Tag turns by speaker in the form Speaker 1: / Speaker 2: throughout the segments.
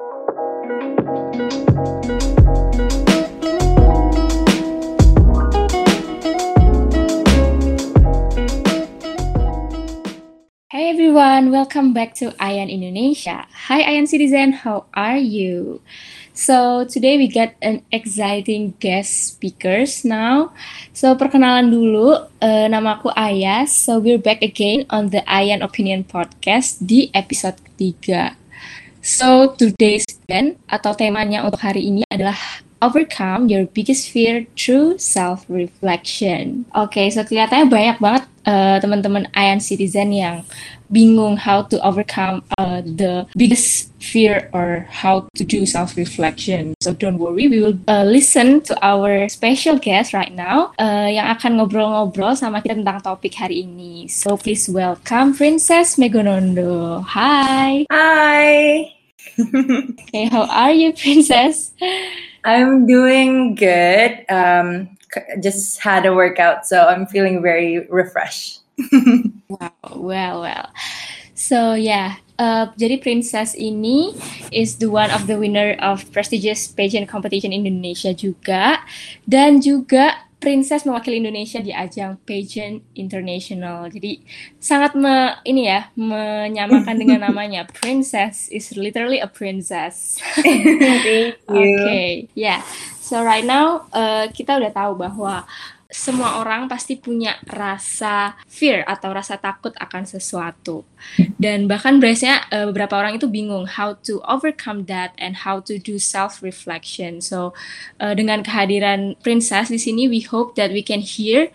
Speaker 1: Hey everyone, welcome back to Ayan Indonesia. Hi Ayan citizen, how are you? So today we got an exciting guest speakers now. So perkenalan dulu, uh, nama aku Ayas. So we're back again on the Ayan Opinion Podcast di episode ketiga. So today's event atau temanya untuk hari ini adalah overcome your biggest fear through self-reflection. Oke, okay, so kelihatannya banyak banget uh, teman-teman Ayan Citizen yang bingung how to overcome uh, the biggest fear or how to do self-reflection. So don't worry, we will uh, listen to our special guest right now uh, yang akan ngobrol-ngobrol sama kita tentang topik hari ini. So please welcome Princess Megonondo. Hi.
Speaker 2: Hi.
Speaker 1: Okay, how are you, Princess?
Speaker 2: I'm doing good. Um, just had a workout, so I'm feeling very refreshed.
Speaker 1: wow, well, well. So yeah, uh, jadi Princess ini is the one of the winner of prestigious pageant competition Indonesia juga, dan juga Princess mewakili Indonesia di ajang pageant international. Jadi sangat me, ini ya menyamakan dengan namanya. Princess is literally a princess.
Speaker 2: Thank you.
Speaker 1: Oke, okay, ya. Yeah. So right now uh, kita udah tahu bahwa semua orang pasti punya rasa fear atau rasa takut akan sesuatu. Dan bahkan biasanya uh, beberapa orang itu bingung how to overcome that and how to do self reflection. So uh, dengan kehadiran Princess di sini we hope that we can hear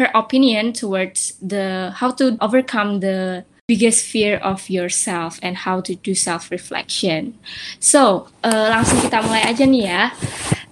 Speaker 1: her opinion towards the how to overcome the biggest fear of yourself and how to do self reflection. So, uh, langsung kita mulai aja nih ya.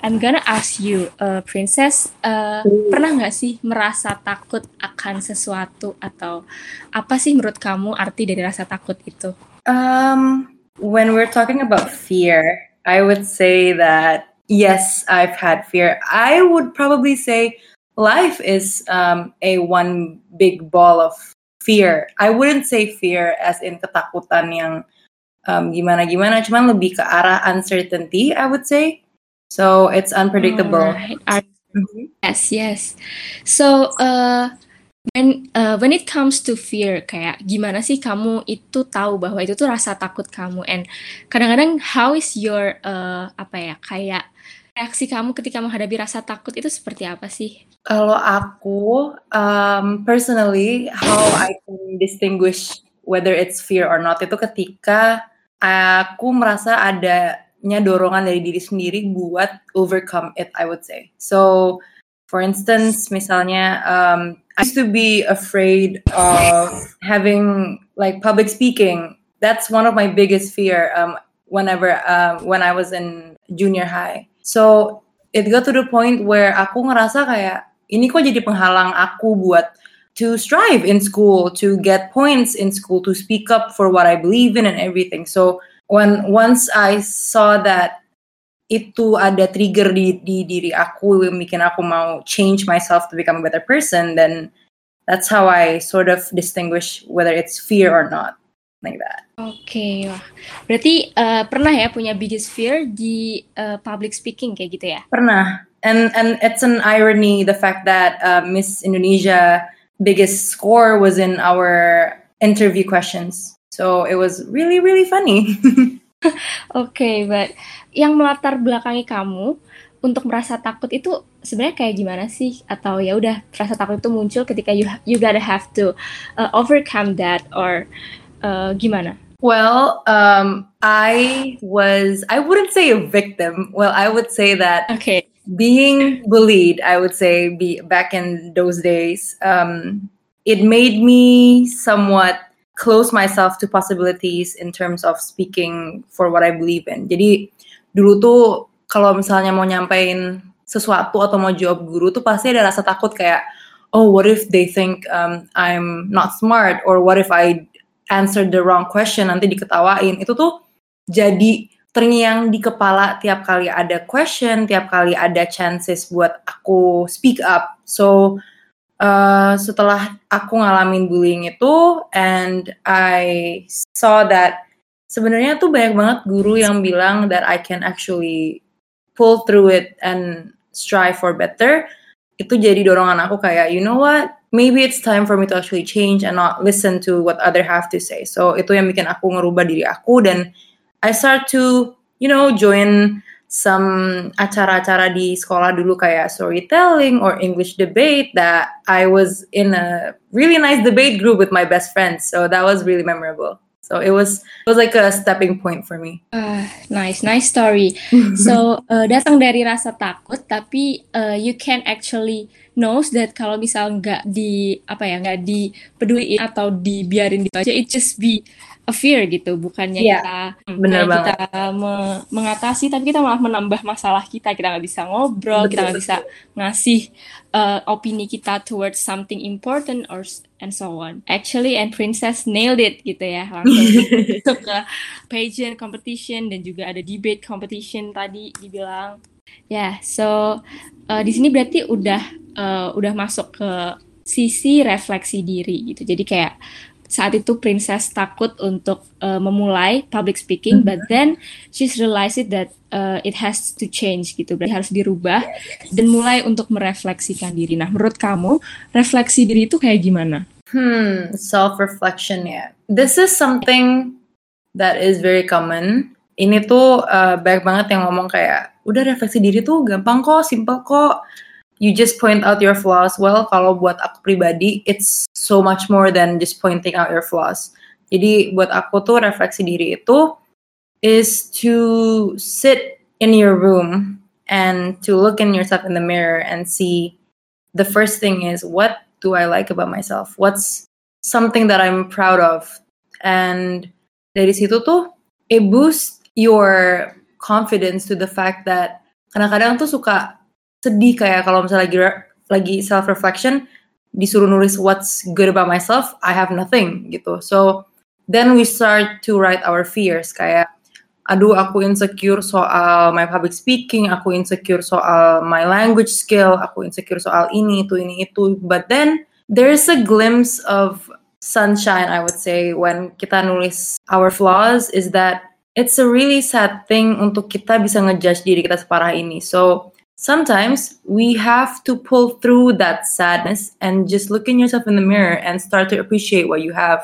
Speaker 1: I'm gonna ask you, uh, Princess, uh, pernah nggak sih merasa takut akan sesuatu atau apa sih menurut kamu arti dari rasa takut itu?
Speaker 2: Um, when we're talking about fear, I would say that yes, I've had fear. I would probably say life is um, a one big ball of fear. I wouldn't say fear as in ketakutan yang um, gimana-gimana, cuman lebih ke arah uncertainty, I would say. So it's unpredictable.
Speaker 1: Right. Mm-hmm. Yes, yes. So uh, when uh, when it comes to fear, kayak gimana sih kamu itu tahu bahwa itu tuh rasa takut kamu? And kadang-kadang how is your uh, apa ya kayak reaksi kamu ketika menghadapi rasa takut itu seperti apa sih?
Speaker 2: Kalau aku, um, personally, how I can distinguish whether it's fear or not itu ketika aku merasa adanya dorongan dari diri sendiri buat overcome it, I would say. So, for instance, misalnya, um, I used to be afraid of having like public speaking. That's one of my biggest fear. Um, whenever uh, when I was in junior high. So it got to the point where aku ngerasa kayak ini kok jadi penghalang aku buat to strive in school, to get points in school, to speak up for what I believe in and everything. So when once I saw that itu ada trigger di, di diri aku yang bikin aku mau change myself to become a better person, then that's how I sort of distinguish whether it's fear or not like that.
Speaker 1: Oke, okay, wah. Berarti uh, pernah ya punya biggest fear di uh, public speaking kayak gitu ya?
Speaker 2: Pernah. And and it's an irony the fact that uh, Miss Indonesia biggest score was in our interview questions. So it was really really funny.
Speaker 1: Oke, okay, but yang melatar belakangi kamu untuk merasa takut itu sebenarnya kayak gimana sih? Atau ya udah rasa takut itu muncul ketika you you gotta have to uh, overcome that or uh, gimana?
Speaker 2: Well, um, I was, I wouldn't say a victim. Well, I would say that
Speaker 1: okay.
Speaker 2: being bullied, I would say, be back in those days, um, it made me somewhat close myself to possibilities in terms of speaking for what I believe in. Jadi dulu tuh kalau misalnya mau nyampein sesuatu atau mau jawab guru tuh pasti ada rasa takut kayak, oh, what if they think um, I'm not smart or what if I answer the wrong question nanti diketawain itu tuh jadi terngiang di kepala tiap kali ada question, tiap kali ada chances buat aku speak up. So uh, setelah aku ngalamin bullying itu and I saw that sebenarnya tuh banyak banget guru yang bilang that I can actually pull through it and strive for better. Itu jadi dorongan aku kayak, you know what, maybe it's time for me to actually change and not listen to what other have to say. So itu yang bikin aku ngerubah diri aku dan I start to, you know, join some acara-acara di sekolah dulu kayak storytelling or English debate that I was in a really nice debate group with my best friends. So that was really memorable. So it was it was like a stepping point for me.
Speaker 1: Uh, nice, nice story. so uh, datang dari rasa takut, tapi uh, you can actually knows that kalau misal nggak di apa ya nggak dipeduliin atau dibiarin gitu aja, it just be a fear gitu, bukannya yeah, kita
Speaker 2: bener
Speaker 1: banget. kita me mengatasi, tapi kita malah menambah masalah kita. Kita nggak bisa ngobrol, betul, kita nggak bisa ngasih uh, opini kita towards something important or and so on. Actually, and Princess nailed it gitu ya, langsung masuk ke pageant competition dan juga ada debate competition tadi dibilang. Ya, yeah, so uh, di sini berarti udah uh, udah masuk ke sisi refleksi diri gitu. Jadi kayak saat itu princess takut untuk uh, memulai public speaking, mm -hmm. but then she's realized it that uh, it has to change gitu, berarti harus dirubah dan mulai untuk merefleksikan diri. Nah, menurut kamu refleksi diri itu kayak gimana?
Speaker 2: Hmm, self reflection ya. This is something that is very common. Ini tuh uh, banyak banget yang ngomong kayak, udah refleksi diri tuh gampang kok, simple kok you just point out your flaws. Well, kalau buat aku pribadi, it's so much more than just pointing out your flaws. Jadi buat aku tuh refleksi diri itu is to sit in your room and to look in yourself in the mirror and see the first thing is what do I like about myself? What's something that I'm proud of? And dari situ tuh it boosts your confidence to the fact that kadang-kadang tuh suka sedih kayak kalau misalnya lagi lagi self reflection disuruh nulis what's good about myself, I have nothing gitu. So then we start to write our fears kayak aduh aku insecure soal my public speaking, aku insecure soal my language skill, aku insecure soal ini itu ini itu. But then there's a glimpse of sunshine I would say when kita nulis our flaws is that it's a really sad thing untuk kita bisa ngejudge diri kita separah ini. So sometimes we have to pull through that sadness and just look in yourself in the mirror and start to appreciate what you have.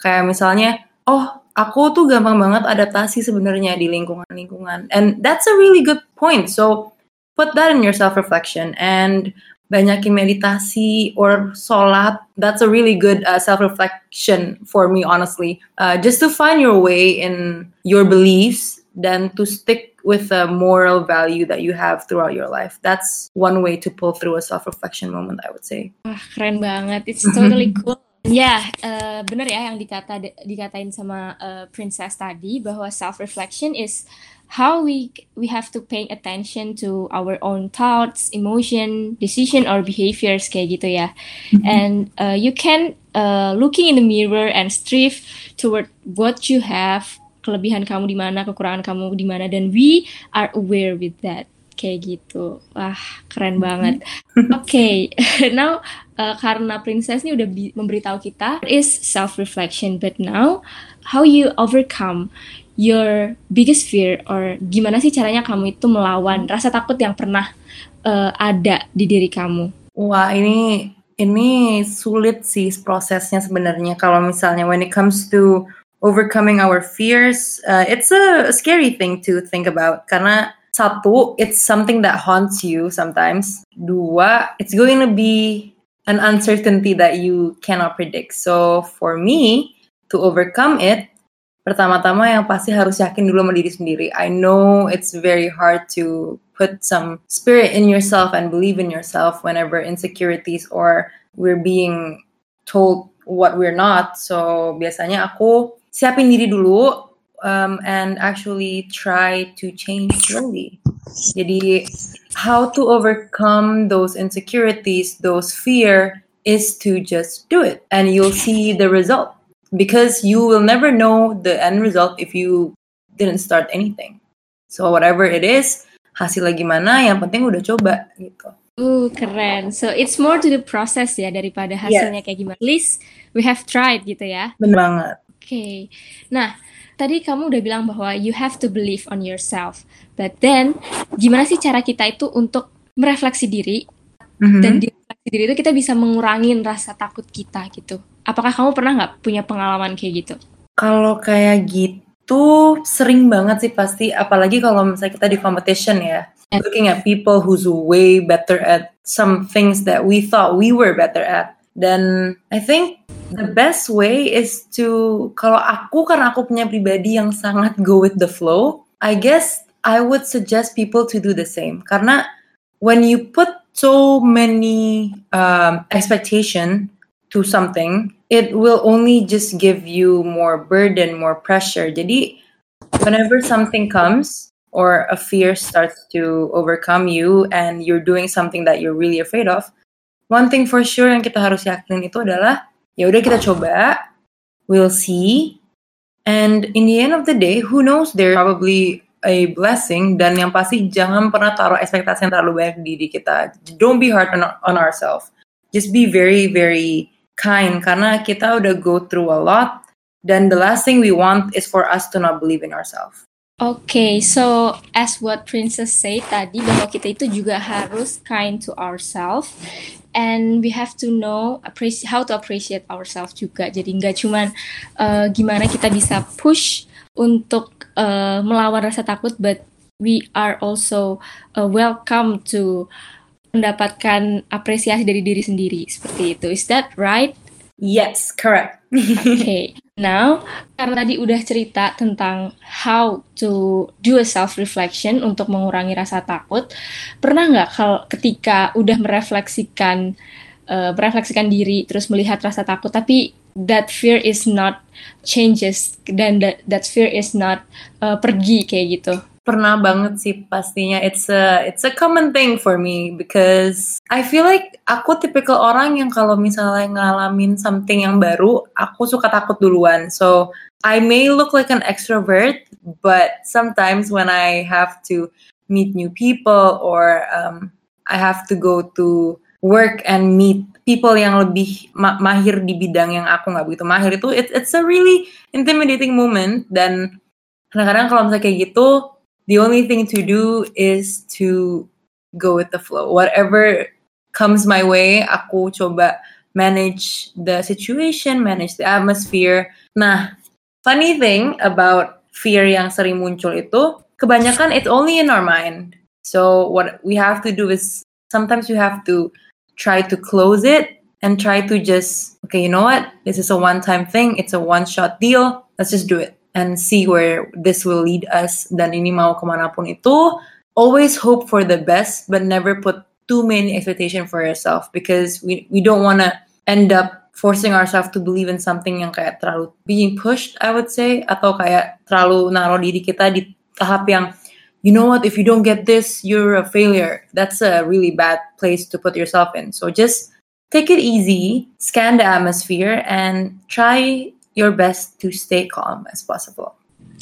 Speaker 2: Kayak misalnya, oh, aku tuh gampang banget adaptasi sebenarnya di lingkungan-lingkungan. And that's a really good point. So put that in your self-reflection and banyakin meditasi or sholat. That's a really good uh, self-reflection for me, honestly. Uh, just to find your way in your beliefs dan to stick with a moral value that you have throughout your life. That's one way to pull through a self-reflection moment, I would say.
Speaker 1: Wah, keren banget. It's totally cool. Ya, yeah, uh, benar ya yang dikata dikatain sama uh, Princess tadi bahwa self reflection is how we we have to pay attention to our own thoughts, emotion, decision or behaviors kayak gitu ya. Mm-hmm. And uh, you can uh, looking in the mirror and strive toward what you have kelebihan kamu di mana, kekurangan kamu di mana dan we are aware with that. Kayak gitu. Wah, keren banget. Oke, okay. now uh, karena princess ini udah memberitahu kita is self reflection, but now how you overcome your biggest fear or gimana sih caranya kamu itu melawan rasa takut yang pernah uh, ada di diri kamu?
Speaker 2: Wah, ini ini sulit sih prosesnya sebenarnya kalau misalnya when it comes to overcoming our fears, uh, it's a scary thing to think about karena satu, it's something that haunts you sometimes. Dua, it's going to be an uncertainty that you cannot predict. So for me to overcome it, pertama-tama yang pasti harus yakin dulu sama diri sendiri. I know it's very hard to put some spirit in yourself and believe in yourself whenever insecurities or we're being told what we're not. So biasanya aku siapin diri dulu um, and actually try to change slowly. Jadi how to overcome those insecurities, those fear is to just do it and you'll see the result because you will never know the end result if you didn't start anything. So whatever it is, hasilnya gimana, yang penting udah coba gitu.
Speaker 1: Uh, keren. So it's more to the process ya daripada hasilnya yes. kayak gimana. At least we have tried gitu ya.
Speaker 2: Bener banget
Speaker 1: okay. nah tadi kamu udah bilang bahwa you have to believe on yourself. But then, gimana sih cara kita itu untuk merefleksi diri mm-hmm. dan di refleksi diri itu kita bisa mengurangi rasa takut kita gitu. Apakah kamu pernah nggak punya pengalaman kayak gitu?
Speaker 2: Kalau kayak gitu sering banget sih pasti, apalagi kalau misalnya kita di competition ya. Looking at people who's way better at some things that we thought we were better at. Dan I think the best way is to kalau aku karena aku punya pribadi yang sangat go with the flow, I guess I would suggest people to do the same. Karena when you put so many um, expectation to something, it will only just give you more burden, more pressure. Jadi, whenever something comes or a fear starts to overcome you and you're doing something that you're really afraid of, one thing for sure yang kita harus yakin itu adalah ya udah kita coba, we'll see, and in the end of the day, who knows? There's probably a blessing dan yang pasti jangan pernah taruh ekspektasi yang terlalu banyak di diri kita. Don't be hard on, on ourselves. Just be very very kind karena kita udah go through a lot dan the last thing we want is for us to not believe in ourselves.
Speaker 1: Okay, so as what Princess say tadi bahwa kita itu juga harus kind to ourselves and we have to know how to appreciate ourselves juga. Jadi nggak cuman uh, gimana kita bisa push untuk uh, melawan rasa takut, but we are also uh, welcome to mendapatkan apresiasi dari diri sendiri seperti itu. Is that right?
Speaker 2: Yes, correct.
Speaker 1: okay, now karena tadi udah cerita tentang how to do a self reflection untuk mengurangi rasa takut, pernah nggak kalau ketika udah merefleksikan uh, merefleksikan diri terus melihat rasa takut, tapi that fear is not changes dan that, that fear is not uh, pergi kayak gitu.
Speaker 2: Pernah banget sih pastinya. It's a it's a common thing for me because I feel like aku tipikal orang yang kalau misalnya ngalamin something yang baru, aku suka takut duluan. So I may look like an extrovert, but sometimes when I have to meet new people or um, I have to go to work and meet people yang lebih ma mahir di bidang yang aku nggak begitu mahir itu it's it's a really intimidating moment dan kadang-kadang kalau misalnya kayak gitu the only thing to do is to go with the flow. Whatever comes my way aku coba manage the situation manage the atmosphere. Nah funny thing about fear yang sering muncul itu kebanyakan it's only in our mind. So what we have to do is sometimes you have to try to close it and try to just okay you know what? This is a one time thing. It's a one shot deal. Let's just do it and see where this will lead us dan ini mau kemanapun itu always hope for the best but never put too many expectation for yourself because we we don't want to end up forcing ourselves to believe in something yang kayak terlalu being pushed I would say atau kayak terlalu naruh diri kita di tahap yang you know what, if you don't get this, you're a failure. That's a really bad place to put yourself in. So just take it easy, scan the atmosphere, and try your best to stay calm as possible.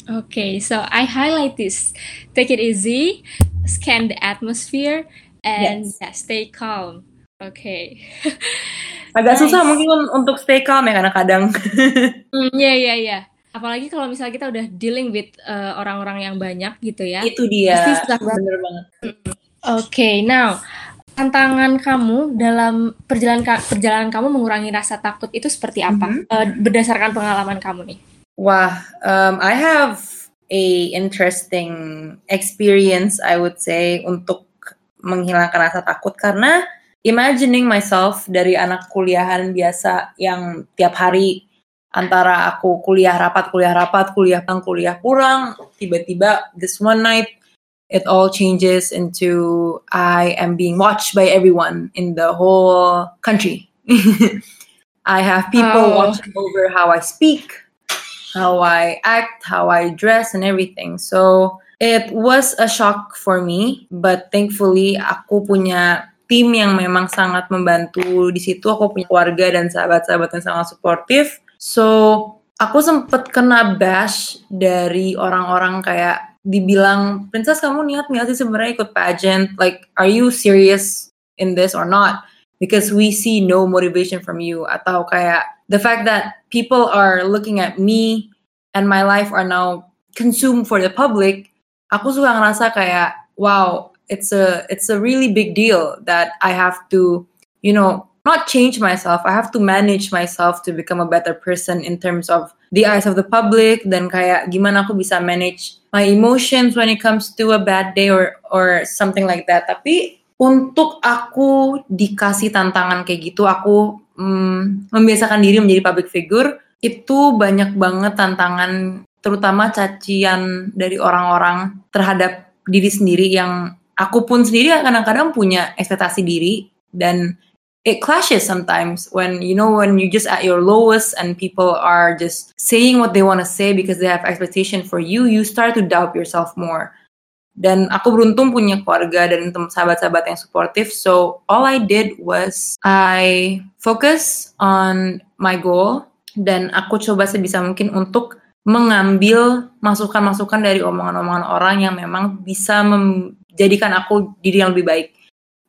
Speaker 1: Okay, so I highlight this. Take it easy, scan the atmosphere, and yes. yeah, stay calm. Okay.
Speaker 2: Agak nice. susah mungkin untuk stay calm ya kadang-kadang.
Speaker 1: mm, yeah, yeah, yeah. apalagi kalau misalnya kita udah dealing with orang eh, orang-orang yang banyak gitu ya
Speaker 2: itu dia pasti susah banget bener banget oke
Speaker 1: okay, now tantangan kamu dalam perjalanan perjalanan kamu mengurangi rasa takut itu seperti apa? Mm -hmm. uh, berdasarkan pengalaman kamu nih.
Speaker 2: Wah um, I have a interesting experience I would say untuk menghilangkan rasa takut. Karena imagining myself dari anak kuliahan biasa yang tiap hari antara aku kuliah rapat kuliah rapat kuliah pulang kuliah pulang tiba-tiba this one night it all changes into I am being watched by everyone in the whole country. I have people oh. watching over how I speak, how I act, how I dress, and everything. So it was a shock for me, but thankfully aku punya tim yang memang sangat membantu di situ. Aku punya keluarga dan sahabat-sahabat yang sangat suportif So, aku sempet kena bash dari orang-orang kayak dibilang, Princess kamu niat nggak sih sebenarnya ikut pageant? Like, are you serious in this or not? Because we see no motivation from you. Atau kayak the fact that people are looking at me and my life are now consumed for the public, aku suka ngerasa kayak wow, it's a it's a really big deal that I have to, you know, not change myself. I have to manage myself to become a better person in terms of the eyes of the public dan kayak gimana aku bisa manage my emotions when it comes to a bad day or or something like that. Tapi untuk aku dikasih tantangan kayak gitu, aku mm, membiasakan diri menjadi public figure itu banyak banget tantangan terutama cacian dari orang-orang terhadap diri sendiri yang aku pun sendiri kadang-kadang punya ekspektasi diri dan it clashes sometimes when you know when you just at your lowest and people are just saying what they want to say because they have expectation for you you start to doubt yourself more. Dan aku beruntung punya keluarga dan sahabat-sahabat yang supportive so all I did was I focus on my goal dan aku coba sebisa mungkin untuk mengambil masukan-masukan dari omongan-omongan orang yang memang bisa menjadikan aku diri yang lebih baik.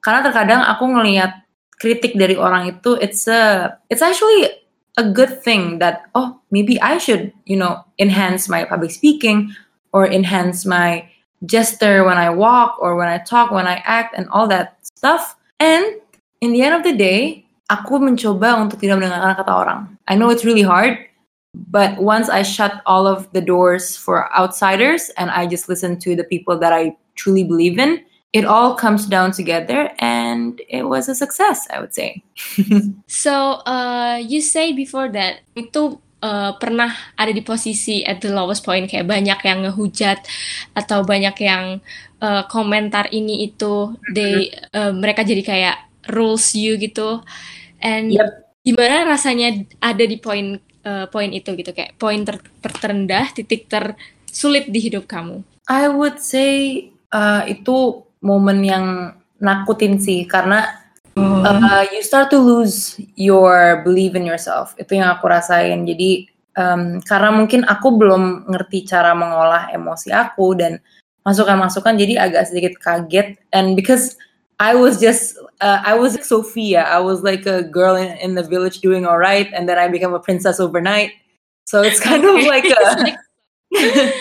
Speaker 2: Karena terkadang aku ngelihat kritik dari orang itu it's a it's actually a good thing that oh maybe I should you know enhance my public speaking or enhance my gesture when I walk or when I talk, when I act and all that stuff. And in the end of the day, aku mencoba untuk tidak mendengarkan kata orang. I know it's really hard, but once I shut all of the doors for outsiders and I just listen to the people that I truly believe in, it all comes down together and it was a success, I would say.
Speaker 1: so, uh, you say before that itu uh, pernah ada di posisi at the lowest point kayak banyak yang ngehujat atau banyak yang uh, komentar ini itu they uh, mereka jadi kayak rules you gitu and yep. gimana rasanya ada di poin uh, poin itu gitu kayak poin ter terendah titik tersulit di hidup kamu
Speaker 2: I would say uh, itu momen yang nakutin sih karena Uh, you start to lose your belief in yourself. Itu yang aku rasain. Jadi um, karena mungkin aku belum ngerti cara mengolah emosi aku dan masukan-masukan, jadi agak sedikit kaget. And because I was just uh, I was like Sophia. I was like a girl in, in the village doing all right, and then I became a princess overnight. So it's kind of like a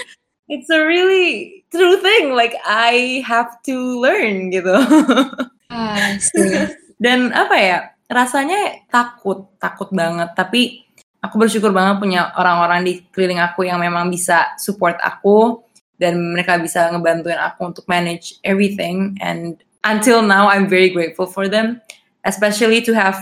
Speaker 2: it's a really true thing. Like I have to learn gitu.
Speaker 1: Ah,
Speaker 2: dan apa ya rasanya takut takut banget tapi aku bersyukur banget punya orang-orang di keliling aku yang memang bisa support aku dan mereka bisa ngebantuin aku untuk manage everything and until now I'm very grateful for them especially to have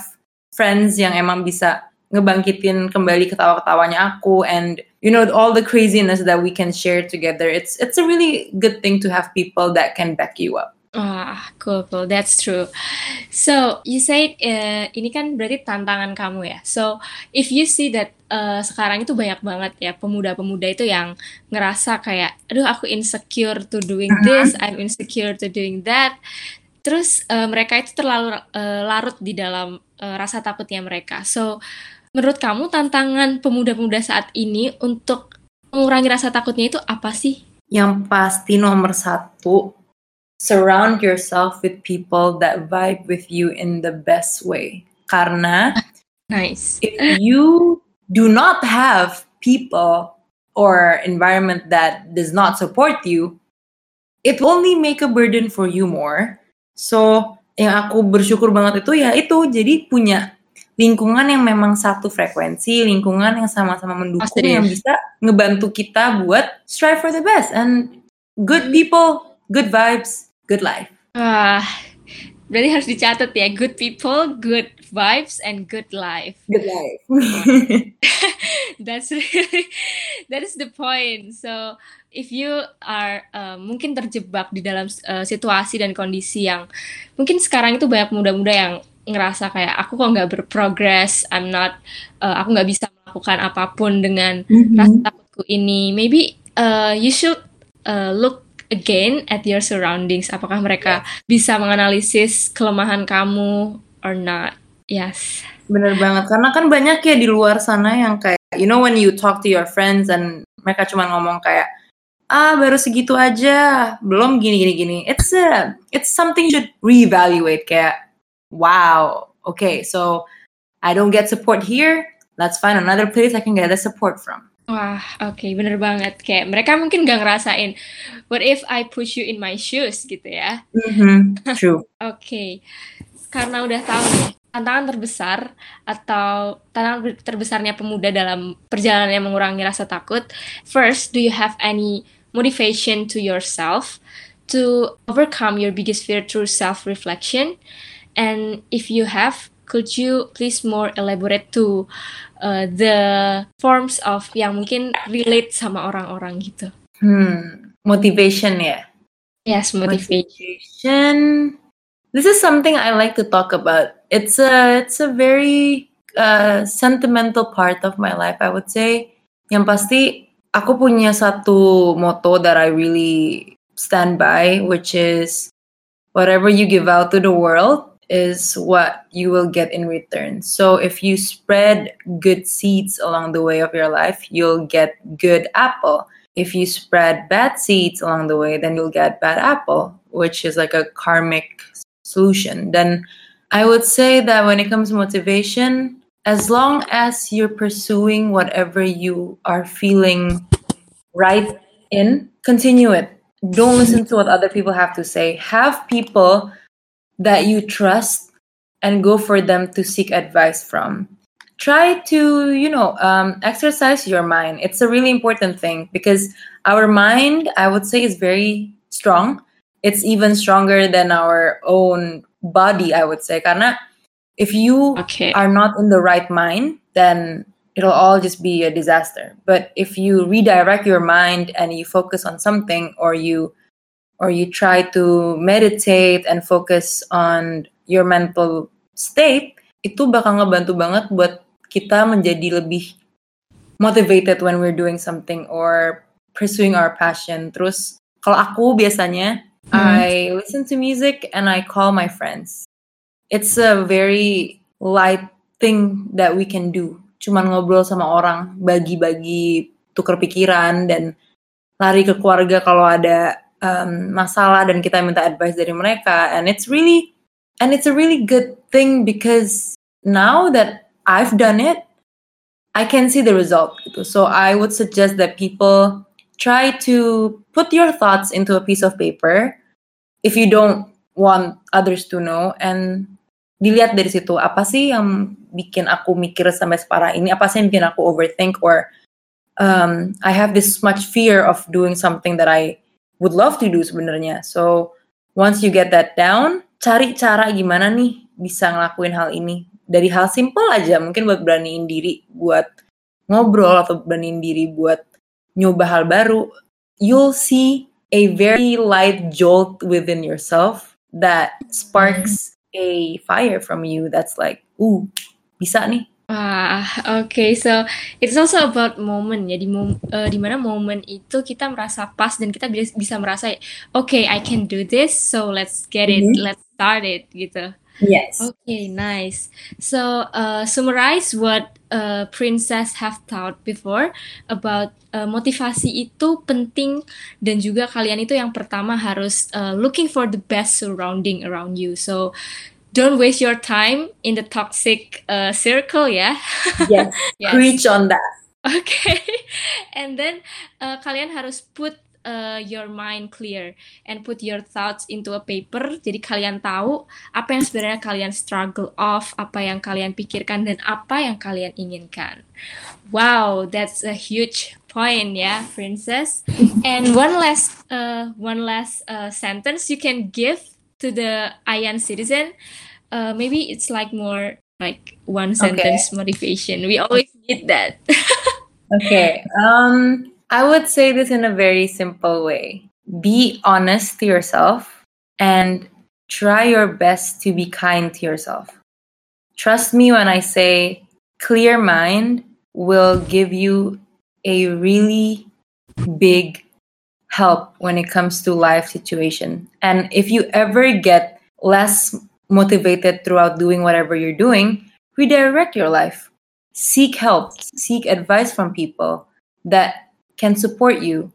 Speaker 2: friends yang emang bisa ngebangkitin kembali ketawa-ketawanya aku and you know all the craziness that we can share together it's it's a really good thing to have people that can back you up
Speaker 1: Ah, cool, cool. That's true. So you said uh, ini kan berarti tantangan kamu ya. So if you see that uh, sekarang itu banyak banget ya pemuda-pemuda itu yang ngerasa kayak, aduh aku insecure to doing uh-huh. this, I'm insecure to doing that. Terus uh, mereka itu terlalu uh, larut di dalam uh, rasa takutnya mereka. So menurut kamu tantangan pemuda-pemuda saat ini untuk mengurangi rasa takutnya itu apa sih?
Speaker 2: Yang pasti nomor satu surround yourself with people that vibe with you in the best way. Karena
Speaker 1: nice.
Speaker 2: if you do not have people or environment that does not support you, it only make a burden for you more. So, yang aku bersyukur banget itu ya itu jadi punya lingkungan yang memang satu frekuensi, lingkungan yang sama-sama mendukung Pasti yang bisa ngebantu kita buat strive for the best and good people, good vibes, good life.
Speaker 1: Ah, uh, berarti harus dicatat ya, good people, good vibes, and good life.
Speaker 2: Good life.
Speaker 1: That's really, that is the point. So if you are uh, mungkin terjebak di dalam uh, situasi dan kondisi yang mungkin sekarang itu banyak muda-muda yang ngerasa kayak aku kok nggak berprogres, I'm not, uh, aku nggak bisa melakukan apa pun dengan mm -hmm. rasa takutku ini. Maybe uh, you should uh, look again at your surroundings. Apakah mereka bisa menganalisis kelemahan kamu or not? Yes.
Speaker 2: Bener banget. Karena kan banyak ya di luar sana yang kayak, you know when you talk to your friends and mereka cuma ngomong kayak, ah baru segitu aja, belum gini gini gini. It's a, it's something you should reevaluate kayak, wow, okay, so I don't get support here. Let's find another place I can get the support from.
Speaker 1: Wah, oke, bener banget. Kayak mereka mungkin gak ngerasain, what if I push you in my shoes gitu ya.
Speaker 2: Mhm, true.
Speaker 1: Oke, karena udah tahu nih, tantangan terbesar atau tantangan terbesarnya pemuda dalam perjalanannya mengurangi rasa takut. First, do you have any motivation to yourself to overcome your biggest fear through self-reflection? And if you have, could you please more elaborate to uh, the forms of yang mungkin relate sama orang-orang gitu?
Speaker 2: Hmm, motivation ya.
Speaker 1: Yes, motivation.
Speaker 2: Motivation. This is something I like to talk about. It's a it's a very uh, sentimental part of my life, I would say. Yang pasti aku punya satu motto that I really stand by, which is whatever you give out to the world, is what you will get in return. So if you spread good seeds along the way of your life, you'll get good apple. If you spread bad seeds along the way, then you'll get bad apple, which is like a karmic solution. Then I would say that when it comes to motivation, as long as you're pursuing whatever you are feeling right in, continue it. Don't listen to what other people have to say. Have people that you trust and go for them to seek advice from. Try to, you know, um, exercise your mind. It's a really important thing because our mind, I would say, is very strong. It's even stronger than our own body, I would say. Karena if you
Speaker 1: Okay.
Speaker 2: are not in the right mind, then it'll all just be a disaster. But if you redirect your mind and you focus on something or you or you try to meditate and focus on your mental state, itu bakal ngebantu banget buat kita menjadi lebih motivated when we're doing something or pursuing our passion. Terus kalau aku biasanya
Speaker 1: Hmm.
Speaker 2: I listen to music and I call my friends. It's a very light thing that we can do. Cuman ngobrol sama orang, bagi-bagi tuker pikiran dan lari ke keluarga kalau ada um, masalah dan kita minta advice dari mereka. And it's really and it's a really good thing because now that I've done it, I can see the result. gitu. So I would suggest that people try to put your thoughts into a piece of paper if you don't want others to know and dilihat dari situ apa sih yang bikin aku mikir sampai separah ini apa sih yang bikin aku overthink or um, I have this much fear of doing something that I would love to do sebenarnya. So once you get that down cari cara gimana nih bisa ngelakuin hal ini. Dari hal simple aja mungkin buat beraniin diri buat ngobrol atau beraniin diri buat nyoba hal baru you'll see a very light jolt within yourself that sparks a fire from you that's like ooh bisa nih
Speaker 1: Wah, oke. So it's also about moment ya. Di mom, eh, di mana momen itu kita merasa pas dan kita bisa, bisa merasa, oke, I can do this, so let's get it,
Speaker 2: Mhm.
Speaker 1: let's start it, gitu.
Speaker 2: yes
Speaker 1: Okay, nice. So, uh, summarize what uh, Princess have thought before about uh, motivasi itu penting dan juga kalian itu yang pertama harus uh, looking for the best surrounding around you. So, don't waste your time in the toxic uh, circle, ya.
Speaker 2: yes
Speaker 1: Yes.
Speaker 2: preach on that
Speaker 1: Okay. And then uh, kalian harus put uh, your mind clear and put your thoughts into a paper. Jadi kalian tahu apa yang sebenarnya kalian struggle of, apa yang kalian pikirkan dan apa yang kalian inginkan. Wow, that's a huge point ya, Princess. And one last uh, one last uh, sentence you can give to the Ayan citizen. Uh, maybe it's like more like one sentence motivation. We always need that.
Speaker 2: Okay. Um, I would say this in a very simple way. Be honest to yourself and try your best to be kind to yourself. Trust me when I say clear mind will give you a really big help when it comes to life situation. And if you ever get less motivated throughout doing whatever you're doing, redirect your life seek help, seek advice from people that can support you.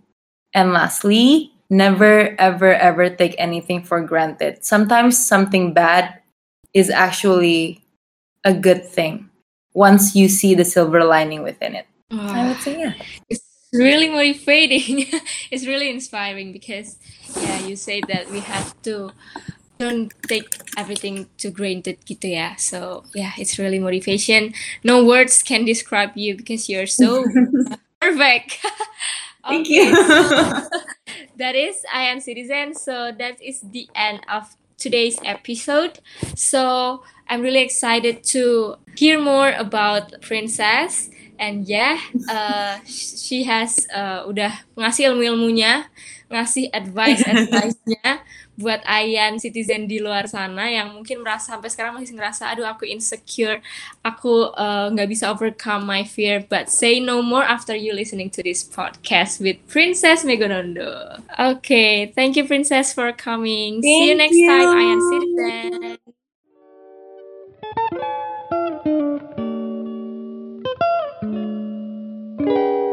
Speaker 2: And lastly, never, ever, ever take anything for granted. Sometimes something bad is actually a good thing once you see the silver lining within it. Oh, I would say yeah.
Speaker 1: It's really motivating. it's really inspiring because yeah, you say that we have to don't take everything to granted gitu ya. So yeah, it's really motivation. No words can describe you because you're so perfect.
Speaker 2: Thank you.
Speaker 1: that is I am citizen. So that is the end of today's episode. So I'm really excited to hear more about Princess. And yeah, uh, she has uh, udah ngasih ilmu-ilmunya, ngasih advice advice-nya buat Ayan citizen di luar sana yang mungkin merasa sampai sekarang masih ngerasa aduh aku insecure aku uh, nggak uh, bisa overcome my fear but say no more after you listening to this podcast with Princess Megonondo. Okay thank you Princess for coming. Thank see you next you. time Ayan citizen Música